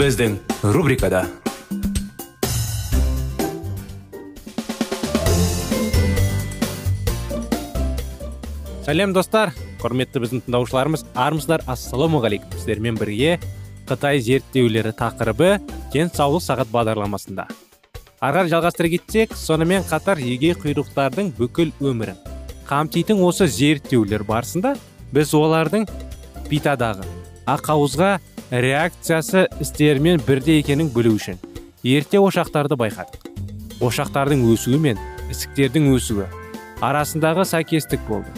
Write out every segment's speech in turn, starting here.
Біздің рубрикада сәлем достар! Құрметті біздің тыңдаушыларымыз армысыздар ассалаумағалейкум сіздермен бірге қытай зерттеулері тақырыбы денсаулық сағат бағдарламасында. Ары жалғастыра кетсек сонымен қатар егей құйрықтардың бүкіл өмірін қамтитын осы зерттеулер барысында біз олардың питадағы ақауызға реакциясы істерімен бірде екенін білу үшін. Ерте ошақтарды байқадық. Ошақтардың өсуі мен ісіктердің өсуі арасындағы сәйкестік болды.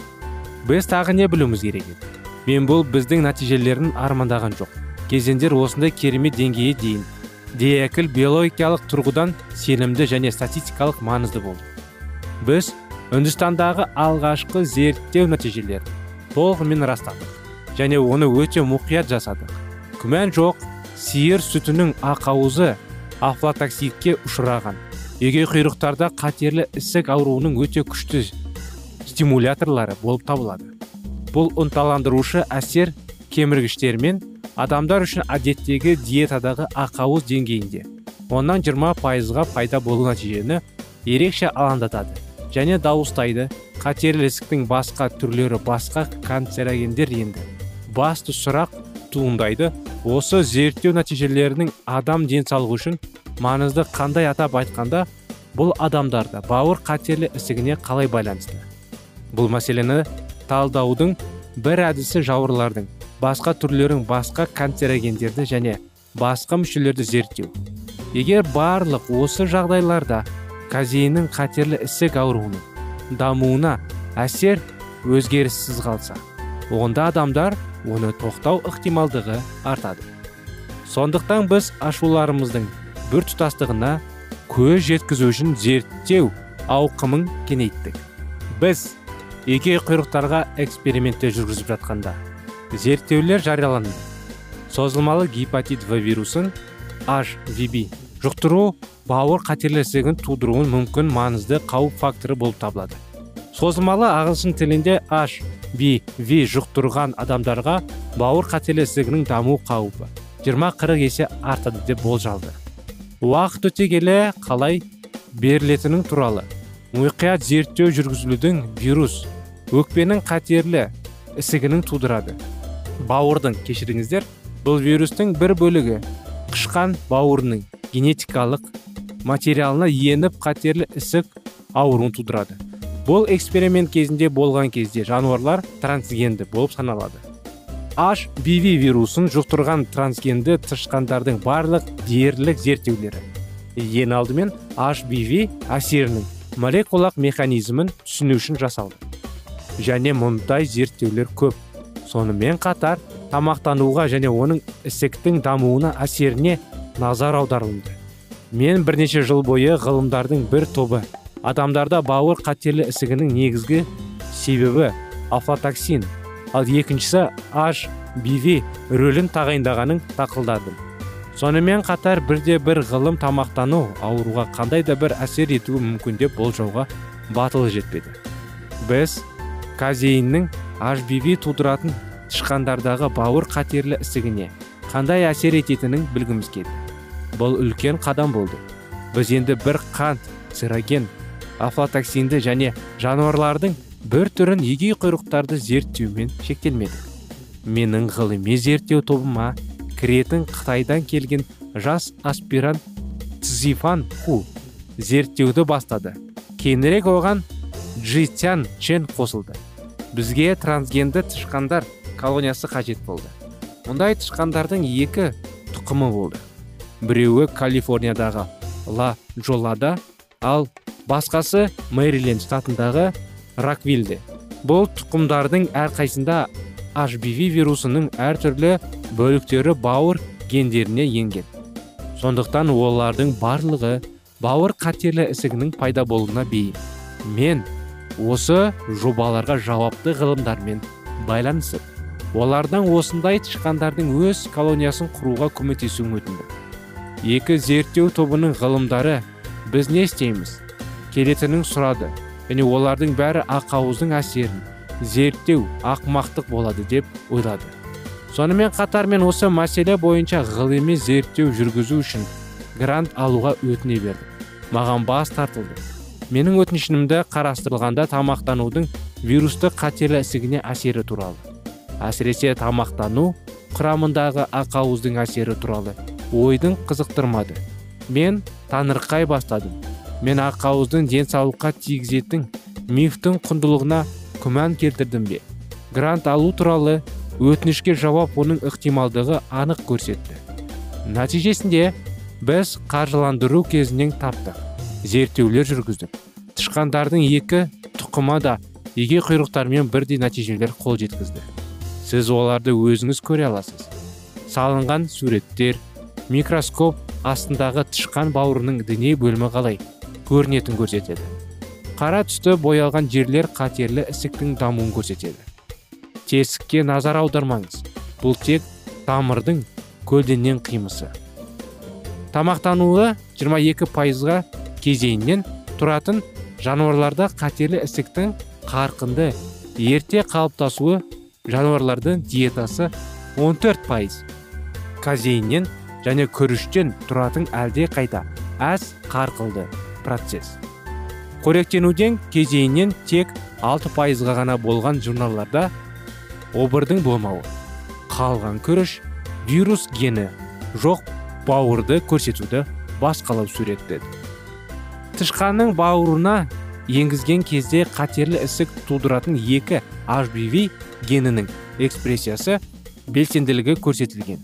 Біз тағы не білуіміз керек еді? Мен бұл біздің нәтижелерін армандаған жоқ. Кезеңдер осындай керемет деңгейге дейін деякіл биологиялық тұрғыдан сенімді және статистикалық маңызды болды. Біз үндістандағы алғашқы зерттеу нәтижелерін толығымен растадық және оны өте мұқият жасадық. Күмән жоқ сиыр сүтінің ақауызы афлатоксидке ұшыраған. Егей құйрықтарда қатерлі ісік ауруының өте күшті стимуляторлары болып табылады. Бұл ынталандырушы әсер кеміргіштермен адамдар үшін әдеттегі диетадағы ақауыз деңгейінде оннан 20 пайызға пайда болу нәтижені ерекше алаңдатады және дауыстайды. Қатерлі ісіктің басқа түрлері басқа канцерогендер енді басты сұрақ туындайды. Осы зерттеу нәтижелерінің адам денсаулығы үшін маңызды қандай атап айтқанда бұл адамдарда бауыр қатерлі ісігіне қалай байланысты? Бұл мәселені талдаудың бір әдісі жауырлардың басқа түрлерін басқа канцерогендерді және басқа мүшелерді зерттеу. Егер барлық осы жағдайларда казеиннің қатерлі ісік ауруының дамуына әсер өзгеріссіз қалса онда адамдар оны тоқтау ықтималдығы артады. Сондықтан біз ашуларымыздың бір тұтастығына көз жеткізу үшін зерттеу ауқымын кеңейттік. Біз егей құйрықтарға эксперименттер жүргізіп жатқанда зерттеулер жарияланды. Созылмалы гепатит в вирусын HVB жұқтыру бауыр қатерлі тудыруын мүмкін маңызды қауіп факторы болып табылады. Созылмалы ағылшын тілінде HBV жұқтырған адамдарға бауыр қатерлі даму қаупі 20-40 есе артады деп болжалды. Уақыт өте келе қалай берілетінің туралы. Мұқият зерттеу жүргізілудің вирус өкпенің қатерлі ісігінің тудырады. Бауырдың кешіріңіздер бұл вирустың бір бөлігі қышқан бауырының генетикалық материалына еніп қатерлі ісік ауруын тудырады. Бұл эксперимент кезінде болған кезде жануарлар трансгенді болып саналады. HBV вирусын жұқтырған трансгенді тышқандардың барлық дерлік зерттеулері. Ең алдымен HBV әсерінің молекулалық механизмін түсіну үшін жасалды. Және мұндай зерттеулер көп. Сонымен қатар тамақтануға және оның ісіктің дамуына әсеріне назар аударылды. Мен бірнеше жыл бойы ғылымдардың бір тобы адамдарда бауыр қатерлі ісігінің негізгі себебі афлатоксин ал екіншісі HBV рөлін тағайындағанын тақылдадым сонымен қатар бірде бір ғылым тамақтану ауруға қандай да бір әсер етуі мүмкін деп болжауға батылы жетпеді. Біз казеиннің HBV тудыратын тышқандардағы бауыр қатерлі ісігіне қандай әсер ететінін білгіміз келді. Бұл үлкен қадам болды. Біз енді бір қант цероген афлатоксинді және жануарлардың бір түрін егей құйрықтарды зерттеумен шектелмедік менің ғылыми зерттеу тобыма кіретін қытайдан келген жас аспирант цзифан ху зерттеуді бастады. Кейінірек оған джитян чен қосылды. Бізге трансгенді тышқандар колониясы қажет болды. Мұндай тышқандардың екі тұқымы болды. Біреуі калифорниядағы ла джолада ал басқасы мэриленд штатындағы раквилде бұл тұқымдардың әрқайсында HBV вирусының әртүрлі бөліктері бауыр гендеріне енген. Сондықтан олардың барлығы бауыр қатерлі ісігінің пайда болуына бейім. Мен осы жобаларға жауапты ғылымдармен байланысып олардан осындай тышқандардың өз колониясын құруға көмектесуін өтіндім екі зерттеу тобының ғылымдары біз не істейміз? Келетінін сұрады. Және олардың бәрі ақауыздың әсерін зерттеу ақмақтық болады деп ойлады. Сонымен қатар мен осы мәселе бойынша ғылыми зерттеу жүргізу үшін грант алуға өтіне бердім маған бас тартылды. Менің өтінішімді қарастырылғанда тамақтанудың вирустық қатерлі ісігіне әсері туралы. Әсіресе тамақтану құрамындағы ақауыздың әсері туралы ойдың қызықтырмады. Мен таңырқай бастадым. Мен ақауыздың денсаулыққа тигізетін мифтің құндылығына күмән келтірдім бе? Грант алу туралы өтінішке жауап оның ықтималдығы анық көрсетті. Нәтижесінде біз қаржыландыру кезінен таптық. Зерттеулер жүргіздік. Тышқандардың екі тұқымы да еге құйрықтармен бірдей нәтижелер қол жеткізді. Сіз оларды өзіңіз көре аласыз. Салынған суреттер микроскоп астындағы тышқан бауырының дене бөлімі қалай? Көрінетін көрсетеді. Қара түсті боялған жерлер қатерлі ісіктің дамуын көрсетеді. Тесікке назар аудармаңыз. Бұл тек тамырдың көлденең қимысы. Тамақтануы 22 пайызға кезеңінен тұратын жануарларда қатерлі ісіктің қарқынды ерте қалыптасуы жануарлардың диетасы 14 пайыз. Казеиннен және күріштен тұратын әлде қайта әз қарқылды. Процесс. Қоректенуден кезеңінен тек 6 пайызға ғана болған журналларда обырдың болмауы. Қалған күріш вирус гені жоқ бауырды көрсетуді басқалау суреттеді тышқанның бауырына енгізген кезде қатерлі ісік тудыратын екі HBV генінің экспрессиясы белсенділігі көрсетілген.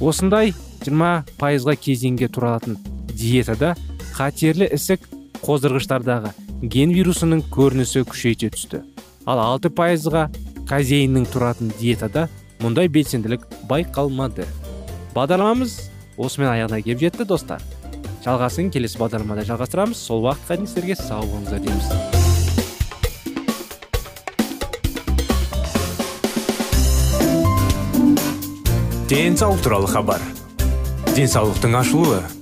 Осындай 20 пайызға кезеңге тұратын диетада қатерлі ісік қоздырғыштардағы ген вирусының көрінісі күшейте түсті. Ал 6 пайызға казеиннің тұратын диетада мұндай белсенділік байқалмады. Бағдарламамыз осымен аяғына келіп жетті достар. Жалғасын келесі бағдарламада жалғастырамыз. Сол уақытқа дейін сіздерге сау болыңыздар дейміз. Денсаулық туралы хабар. Денсаулықтың ашылуы.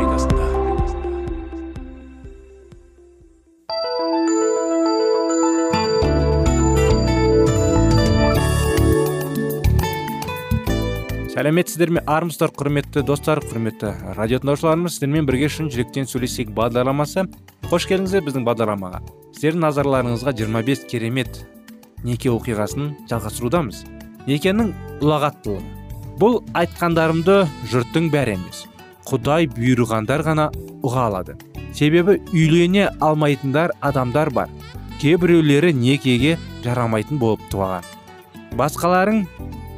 Сәлеметсіздер ме армысыздар құрметті достар құрметті радио тыңдаушыларымыз сіздермен бірге шын жүректен сөйлесейік бағдарламасы. Қош келдіңіздер біздің бағдарламаға. Сіздердің назарларыңызға 25 керемет неке оқиғасын жалғастырудамыз. Некенің ұлағаттылығы. Бұл айтқандарымды жұрттың бәрі емес құдай бұйырғандар ғана ұға алады. Себебі үйлене алмайтындар адамдар бар. Кейбіреулері некеге жарамайтын болып туған. Басқаларың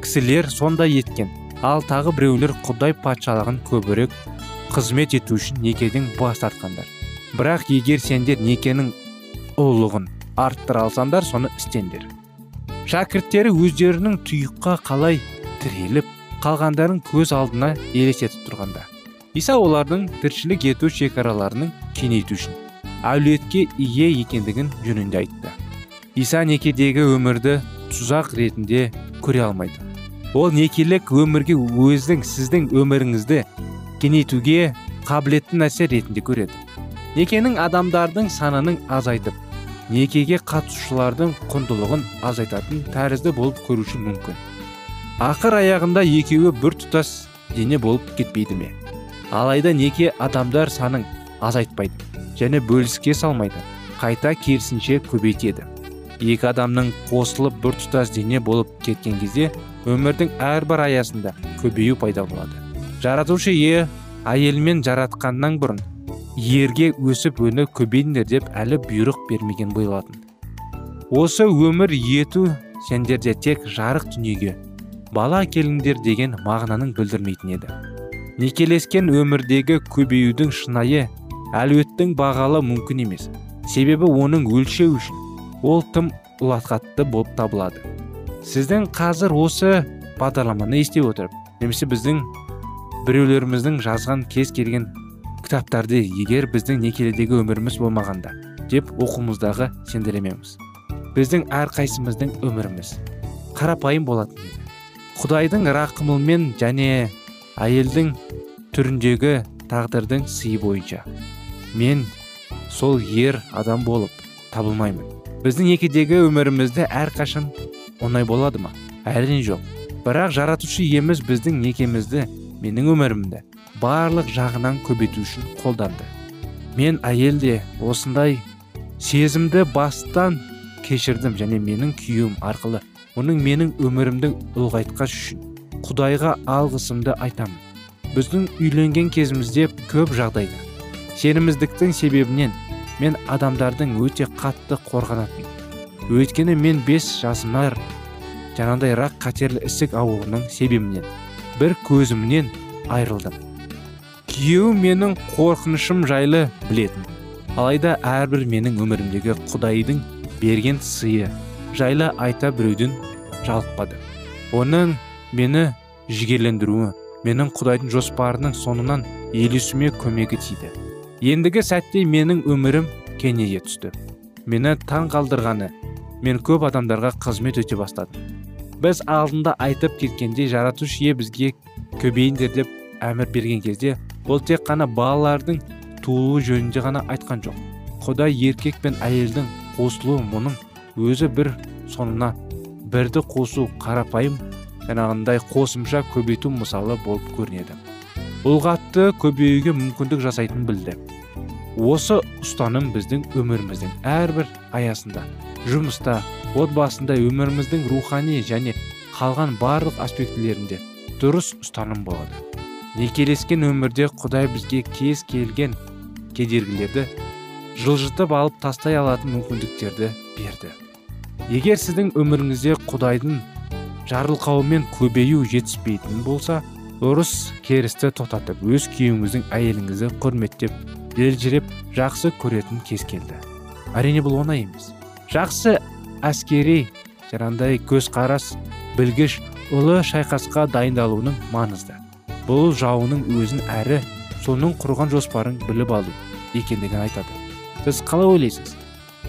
кісілер сондай еткен. Ал тағы біреулер құдай патшалығын көбірек қызмет ету үшін некеден бас тартқандар. Бірақ егер сендер некенің ұлылығын арттыра алсаңдар соны істеңдер. Шәкірттері өздерінің тұйыққа қалай тіреліп қалғандарын көз алдына елестетіп тұрғанда иса олардың тіршілік ету шекараларының кеңейту үшін әулетке ие екендігін жөнінде айтты. Иса некедегі өмірді тұзақ ретінде көре алмайды. Ол некелік өмірге өздің сіздің өміріңізді кеңейтуге қабілетті нәрсе ретінде көреді. Некенің адамдардың санының азайтып некеге қатысушылардың құндылығын азайтатын тәрізді болып көруші мүмкін. Ақыр аяғында екеуі бір тұтас дене болып кетпейді ме? Алайда неке адамдар санын азайтпайды және бөліске салмайды қайта керісінше көбейтеді. Екі адамның қосылып бір тұтас дене болып кеткен кезде өмірдің әрбір аясында көбею пайда болады. Жаратушы ие әйелмен жаратқаннан бұрын ерге өсіп өні көбейіңдер деп әлі бұйрық бермеген болатын. Осы өмір ету сендерде тек жарық дүниеге бала әкеліңдер деген мағынаның білдірмейтін еді. Некелескен өмірдегі көбеюдің шынайы әлеуеттің бағалы мүмкін емес. Себебі оның өлшеу үшін ол тым ұлатқатты болып табылады. Сіздің қазір осы бағдарламаны ести отырып немесе біздің біреулеріміздің жазған кез келген кітаптарды егер біздің некеледегі өміріміз болмағанда деп оқуымыздағы сендіремеміз. Біздің әрқайсымыздың өміріміз. Қарапайым болатын еді. Құдайдың рақымымен және әйелдің түріндегі тағдырдың сыйы бойынша мен сол ер адам болып табылмаймын. Біздің некедегі өмірімізді әрқашан оңай болады ма? Әрине жоқ. Бірақ жаратушы иеміз біздің некемізді менің өмірімді барлық жағынан көбейту үшін қолданды. Мен әйел де осындай сезімді бастан кешірдім және менің күйеуім арқылы оның менің өмірімді ұлғайтқаш үшін құдайға алғысымды айтамын. Біздің үйленген кезімізде көп жағдайда. Сеніміздіктің себебінен мен адамдардың өте қатты қорғанатын. Өйткені мен бес жасымнан жаңағыдай рак қатерлі ісік ауруының себебінен бір көзімнен айырылдым. Күйеуім менің қорқынышым жайлы білетін. Алайда әрбір менің өмірімдегі құдайдың берген сыйы жайлы айта біреуден жалықпады. Оның мені жігерлендіруі менің құдайдың жоспарының соңынан елесуіме көмегі тиді. Ендігі сәтте менің өмірім кеңейе түсті. Мені таң қалдырғаны мен көп адамдарға қызмет өте бастадым. Біз алдында айтып кеткендей жаратушы ие бізге көбейіңдер деп әмір берген кезде ол тек қана балалардың туылуы жөнінде ғана айтқан жоқ. Құдай еркек пен әйелдің қосылуы мұның өзі бір соңына бірді қосу қарапайым жаңағындай қосымша көбейту мысалы болып көрінеді. Ұлғатты көбеюге мүмкіндік жасайтын білді. Осы ұстаным біздің өміріміздің әрбір аясында жұмыста отбасында өміріміздің рухани және қалған барлық аспектілерінде дұрыс ұстаным болады. Некелескен өмірде құдай бізге кез келген кедергілерді жылжытып алып тастай алатын мүмкіндіктерді берді. Егер сіздің өміріңізде құдайдың жарылқауымен көбею жетіспейтін болса ұрыс керісті тоқтатып өз күйеуіңіздің әйеліңізді құрметтеп елжіреп жақсы көретін кез келді. Әрине бұл оңай емес. Жақсы әскери жаңағындай көзқарас білгіш ұлы шайқасқа дайындалуының маңызды. Бұл жауының өзін әрі соның құрған жоспарын біліп алу екендігін айтады. Сіз қалай ойлайсыз?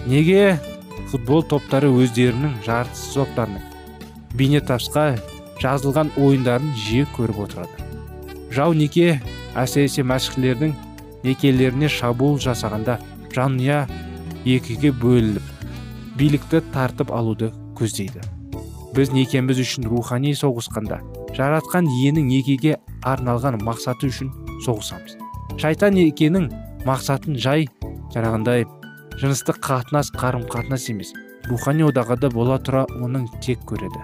Неге футбол топтары өздерінің жартысы топтарының бейнетапысқа жазылған ойындарын жиі көріп отырады? Жау неке әсіресе мәшіқлердің некелеріне шабуыл жасағанда жанұя екіге бөлініп билікті тартып алуды көздейді. Біз некеміз үшін рухани соғысқанда жаратқан иенің некеге арналған мақсаты үшін соғысамыз. Шайтан некенің мақсатын жай жаңағындай жыныстық қатынас қарым қатынас емес рухани одағада бола тұра оның тек көреді.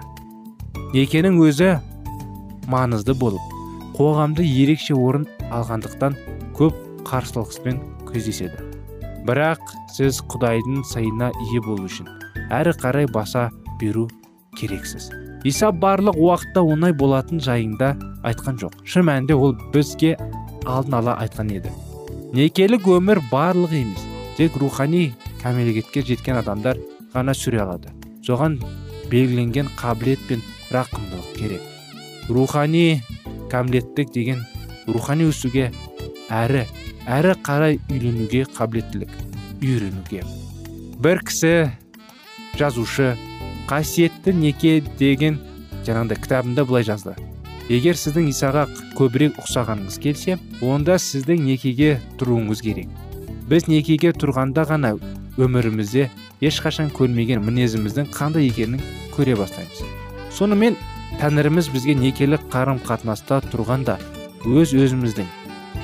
Некенің өзі маңызды болып қоғамды ерекше орын алғандықтан көп қарсылықпен кездеседі бірақ сіз құдайдың сайына ие болу үшін әрі қарай баса беру керексіз. Иса барлық уақытта оңай болатын жайында айтқан жоқ. Шын мәнінде ол бізге алдын ала айтқан еді. Некелік өмір барлық емес тек рухани кәмелетке жеткен адамдар ғана сүре алады. Соған белгіленген қабілет пен рақымдылық керек. Рухани кәмілеттік деген рухани өсуге әрі әрі қарай үйленуге қабілеттілік. Үйренуге. Бір кісі жазушы қасиетті неке деген жаңағыдай кітабында былай жазды. Егер сіздің исаға көбірек ұқсағаныңыз келсе онда сіздің некеге тұруыңыз керек. Біз некеге тұрғанда ғана өмірімізде ешқашан көрмеген мінезіміздің қандай екенін көре бастаймыз. Сонымен тәңіріміз бізге некелік қарым қатынаста тұрғанда өз өзіміздің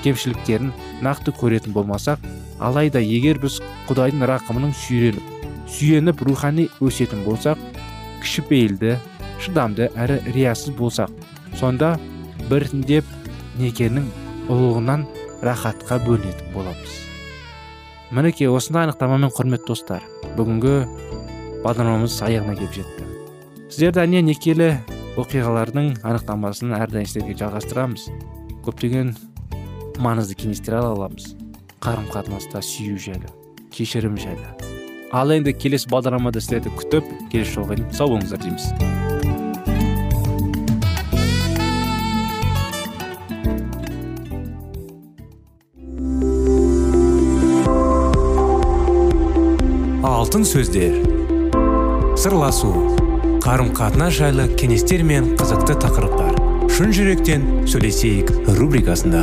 кемшіліктерін нақты көретін болмасақ алайда егер біз құдайдың рақымының сүйреніп сүйеніп рухани өсетін болсақ кішіпейілді шыдамды әрі риясыз болсақ сонда біртіндеп некенің ұлылығынан рахатқа бөлінетін боламыз. Мінекей осындай анықтамамен құрметті достар бүгінгі бағдарламамыз аяғына келіп жетті. Сіздерді әне некелі оқиғалардың анықтамасын әрдайым сіздерге жалғастырамыз. Көптеген маңызды кеңестер ала аламыз. Қарым қатынаста сүю жайлы кешірім жайлы. Ал енді келесі бағдарламада сіздерді күтіп келесі жолға дейін сау болыңыздар дейміз. Алтын сөздер. Сырласу. Қарым қатынас жайлы кеңестер мен қызықты тақырыптар. Шын жүректен сөйлесейік рубрикасында.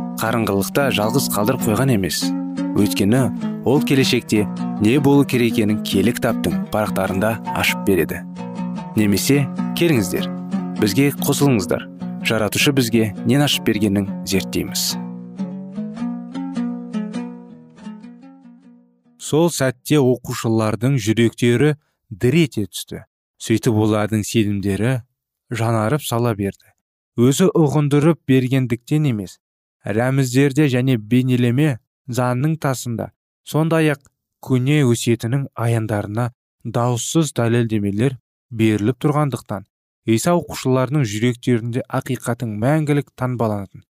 қарыңғылықта жалғыз қалдырып қойған емес. Өйткені ол келешекте не болу керек екенін киелі кітаптың парақтарында ашып береді. Немесе келіңіздер бізге қосылыңыздар. Жаратушы бізге нен ашып бергенін зерттейміз. Сол сәтте оқушылардың жүректері дір ете түсті. Сөйтіп олардың сенімдері жанарып сала берді. Өзі ұғындырып бергендіктен емес рәміздерде және бейнелеме заңның тасында сондай ақ көне өсиетінің аяндарына дауыссыз дәлелдемелер беріліп тұрғандықтан иса оқушыларының жүректерінде ақиқаттың мәңгілік таңбаланатын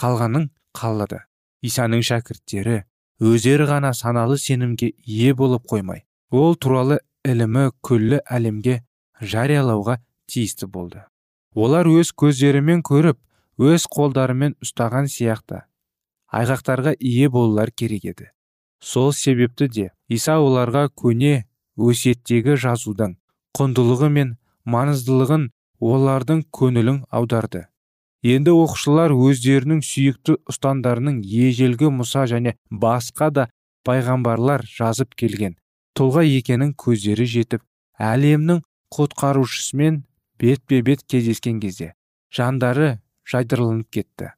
қалғанын қалады. Исаның шәкірттері өздері ғана саналы сенімге ие болып қоймай ол туралы ілімі күллі әлемге жариялауға тиісті болды. Олар өз көздерімен көріп өз қолдарымен ұстаған сияқты. Айғақтарға ие болулар керек еді. Сол себепті де иса оларға көне өсиеттегі жазудың құндылығы мен маңыздылығын олардың көңілін аударды. Енді оқушылар өздерінің сүйікті ұстандарының ежелгі мұса және басқа да пайғамбарлар жазып келген тұлға екенін көздері жетіп әлемнің құтқарушысымен бетпе бет кездескен кезде жандары жайдырылынып кетті.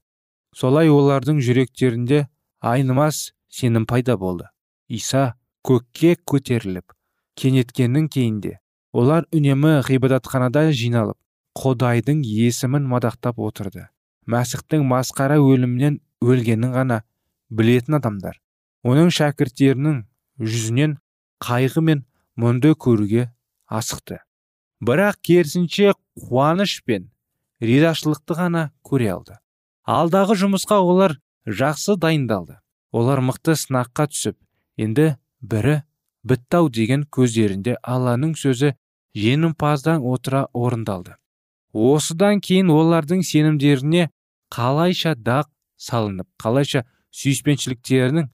Солай олардың жүректерінде айнымас сенім пайда болды. Иса көкке көтеріліп кенеткеннің кейінде олар үнемі ғибадатханада жиналып құдайдың есімін мадақтап отырды. Мәсіхтің масқара өлімнен өлгенін ғана білетін адамдар оның шәкірттерінің жүзінен қайғы мен мұңды көруге асықты. Бірақ керісінше қуаныш пен ризашылықты ғана көре алды. Алдағы жұмысқа олар жақсы дайындалды. Олар мықты сынаққа түсіп енді бірі бітті деген көздерінде алланың сөзі жеңімпаздан отыра орындалды. Осыдан кейін олардың сенімдеріне қалайша дақ салынып қалайша сүйіспеншіліктерінің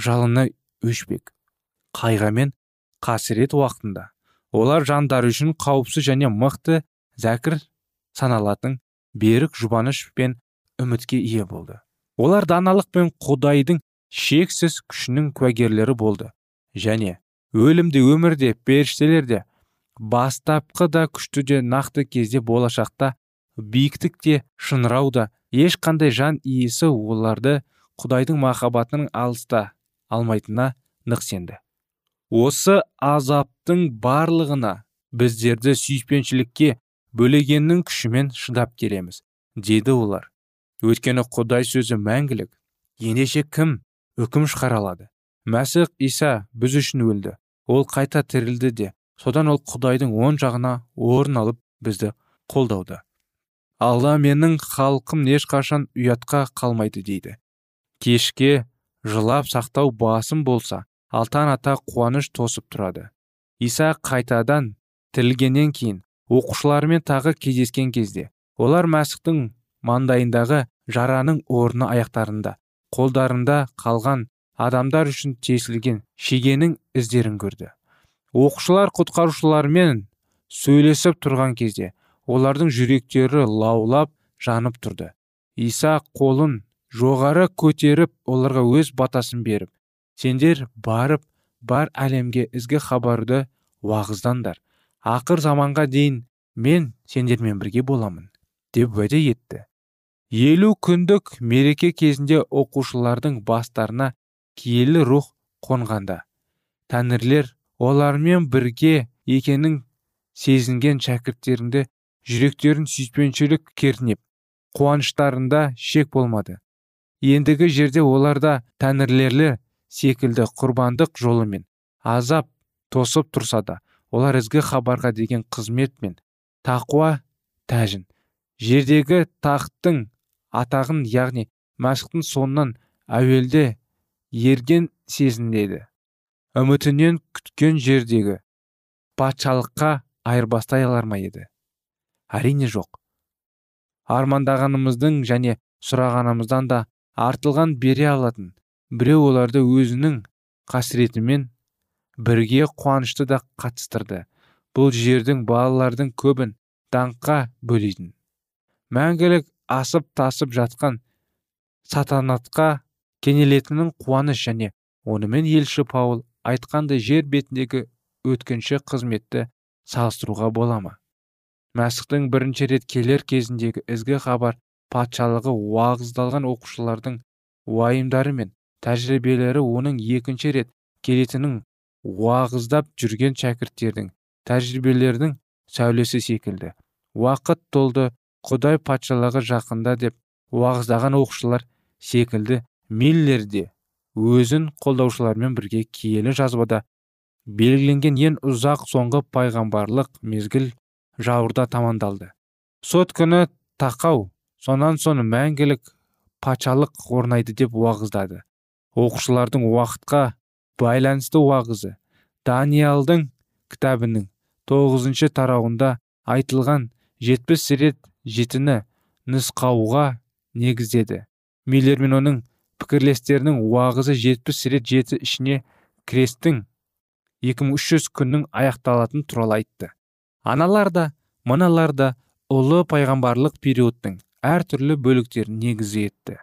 жалыны өшпек қайға мен қасірет уақытында. Олар жандары үшін қауіпсіз және мықты зәкір саналатын берік жұбаныш пен үмітке ие болды. Олар даналық пен құдайдың шексіз күшінің куәгерлері болды. Және өлімде өмірде періштелерде бастапқы да күшті де нақты кезде болашақта биіктікте шыңырау да ешқандай жан иесі оларды құдайдың махаббатының алыста алмайтынына нық сенді осы азаптың барлығына біздерді сүйіспеншілікке бөлегеннің күшімен шыдап келеміз деді олар. Өйткені құдай сөзі мәңгілік. Ендеше кім үкім шығара алады мәсіх иса біз үшін өлді. Ол қайта тірілді де содан ол құдайдың оң жағына орын алып бізді қолдауда алла менің халқым ешқашан ұятқа қалмайды дейді. Кешке жылап сақтау басым болса алтан ата қуаныш тосып тұрады. Иса қайтадан тірілгеннен кейін оқушыларымен тағы кездескен кезде олар мәсіхтің маңдайындағы жараның орны аяқтарында қолдарында қалған адамдар үшін тесілген шегенің іздерін көрді. Оқушылар құтқарушылармен сөйлесіп тұрған кезде олардың жүректері лаулап жанып тұрды. Иса қолын жоғары көтеріп оларға өз батасын беріп сендер барып бар әлемге ізгі хабарды уағыздандар ақыр заманға дейін мен сендермен бірге боламын деп уәде етті. Елу күндік мереке кезінде оқушылардың бастарына киелі рух қонғанда тәңірлер олармен бірге екенін сезінген шәкірттерінде жүректерін сүйіспеншілік кернеп қуаныштарында шек болмады. Ендігі жерде оларда тәңірлерлер секілді құрбандық жолымен азап тосып тұрса да олар ізгі хабарға деген қызмет мен тақуа тәжін. Жердегі тақтың атағын яғни мәсіхтің соңынан әуелде ерген сезінеді. Үмітінен күткен жердегі патшалыққа айырбастай алар ма еді? Әрине жоқ. Армандағанымыздың және сұрағанымыздан да артылған бере алатын біреу оларды өзінің қасіретімен бірге қуанышты да қатыстырды. Бұл жердің балалардың көбін даңққа бөлейтін. Мәңгілік асып тасып жатқан сатанатқа кенелетінін қуаныш және онымен елші паул айтқандай жер бетіндегі өткінші қызметті салыстыруға бола ма? Мәсіхтің бірінші рет келер кезіндегі ізгі хабар патшалығы уағыздалған оқушылардың уайымдары мен тәжірибелері оның екінші рет келетінін уағыздап жүрген шәкірттердің тәжірибелердің сәулесі секілді. Уақыт толды құдай патшалығы жақында деп уағыздаған оқушылар секілді миллер де өзін қолдаушылармен бірге киелі жазбада белгіленген ең ұзақ соңғы пайғамбарлық мезгіл жауырда тамандалды. Сот күні тақау сонан соң мәңгілік патшалық орнайды деп уағыздады. Оқушылардың уақытқа байланысты уағызы. Даниялдың кітабының тоғызыншы тарауында айтылған жетпіс рет жетіні нұсқауға негіздеді миллер мен оның пікірлестерінің уағызы жетпіс рет жеті ішіне крестің 2300 күннің аяқталатын туралы айтты. Аналар да мыналар да ұлы пайғамбарлық периодтың әртүрлі бөліктерін негізі етті.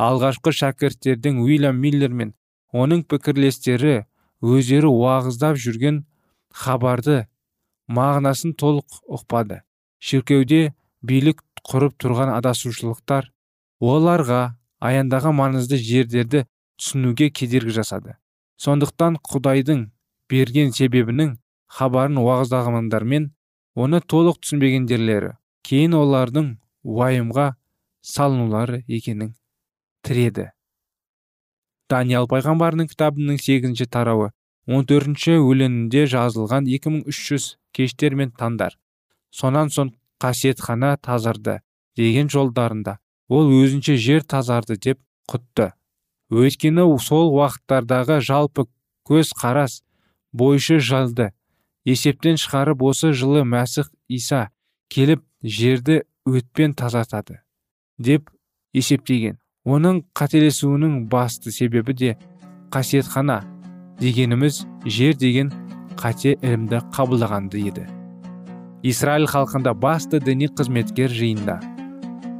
Алғашқы шәкірттердің уильям миллер мен оның пікірлестері өздері уағыздап жүрген хабарды мағынасын толық ұқпады. Шіркеуде билік құрып тұрған адасушылықтар оларға аяндаған маңызды жерлерді түсінуге кедергі жасады. Сондықтан құдайдың берген себебінің хабарын уағыздағандармен оны толық түсінбегендерлері кейін олардың уайымға салынулары екенін тіреді. Даниял пайғамбарының кітабының сегізінші тарауы он төртінші өлеңінде жазылған 2300 кештер мен таңдар сонан соң қасиетхана тазарды деген жолдарында. Ол өзінше жер тазарды деп құтты. Өйткені сол уақыттардағы жалпы көз қарас бойшы жалды. Есептен шығарып осы жылы мәсіх иса келіп жерді өтпен тазартады деп есептеген. Оның қателесуінің басты себебі де қасиетхана дегеніміз жер деген қате ілімді қабылдағанды еді. Израиль халқында басты діни қызметкер жиында.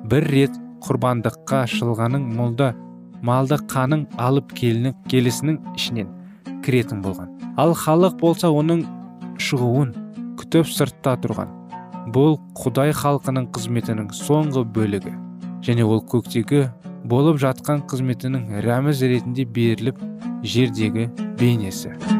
Бір рет құрбандыққа шылғаның молда малды қаның алып келініп келісінің ішінен кіретін болған. Ал халық болса оның шығуын күтіп сыртта тұрған. Бұл құдай халқының қызметінің соңғы бөлігі. Және ол көктегі болып жатқан қызметінің рәміз ретінде беріліп жердегі бейнесі.